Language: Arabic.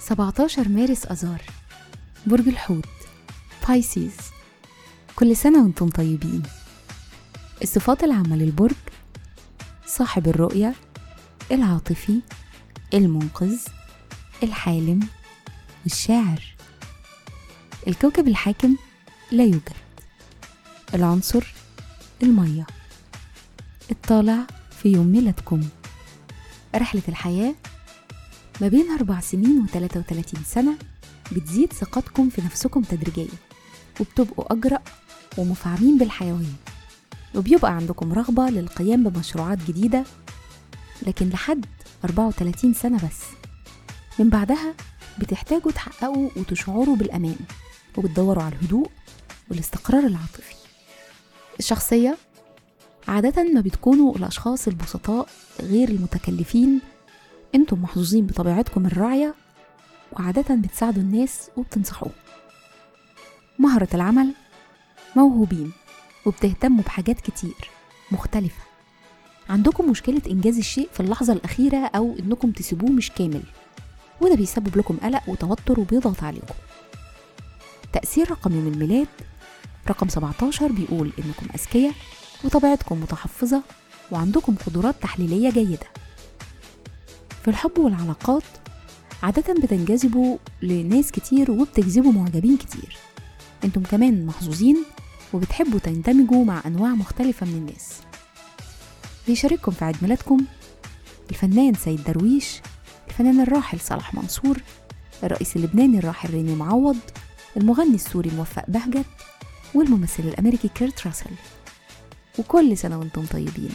17 مارس أذار برج الحوت بايسيز كل سنة وأنتم طيبين. الصفات العامة للبرج صاحب الرؤية العاطفي المنقذ الحالم والشاعر الكوكب الحاكم لا يوجد. العنصر المية. الطالع في يوم ميلادكم. رحلة الحياة ما بين أربع سنين وتلاتة وتلاتين سنة بتزيد ثقتكم في نفسكم تدريجيا وبتبقوا أجرأ ومفعمين بالحيوية. وبيبقى عندكم رغبة للقيام بمشروعات جديدة لكن لحد 34 سنة بس. من بعدها بتحتاجوا تحققوا وتشعروا بالأمان وبتدوروا على الهدوء والاستقرار العاطفي. الشخصية عادة ما بتكونوا الأشخاص البسطاء غير المتكلفين. أنتم محظوظين بطبيعتكم الراعية وعادة بتساعدوا الناس وبتنصحوهم مهرة العمل موهوبين وبتهتموا بحاجات كتير مختلفة. عندكم مشكلة إنجاز الشيء في اللحظة الأخيرة أو إنكم تسيبوه مش كامل وده بيسبب لكم قلق وتوتر وبيضغط عليكم. تأثير رقم يوم الميلاد رقم 17 بيقول إنكم أذكياء وطبيعتكم متحفظة وعندكم قدرات تحليلية جيدة. في الحب والعلاقات عادة بتنجذبوا لناس كتير وبتجذبوا معجبين كتير. إنتم كمان محظوظين وبتحبوا تندمجوا مع أنواع مختلفة من الناس. بيشارككم في عيد ميلادكم الفنان سيد درويش الفنان الراحل صلاح منصور الرئيس اللبناني الراحل ريني معوض المغني السوري موفق بهجت والممثل الأمريكي كيرت راسل. وكل سنة وأنتم طيبين.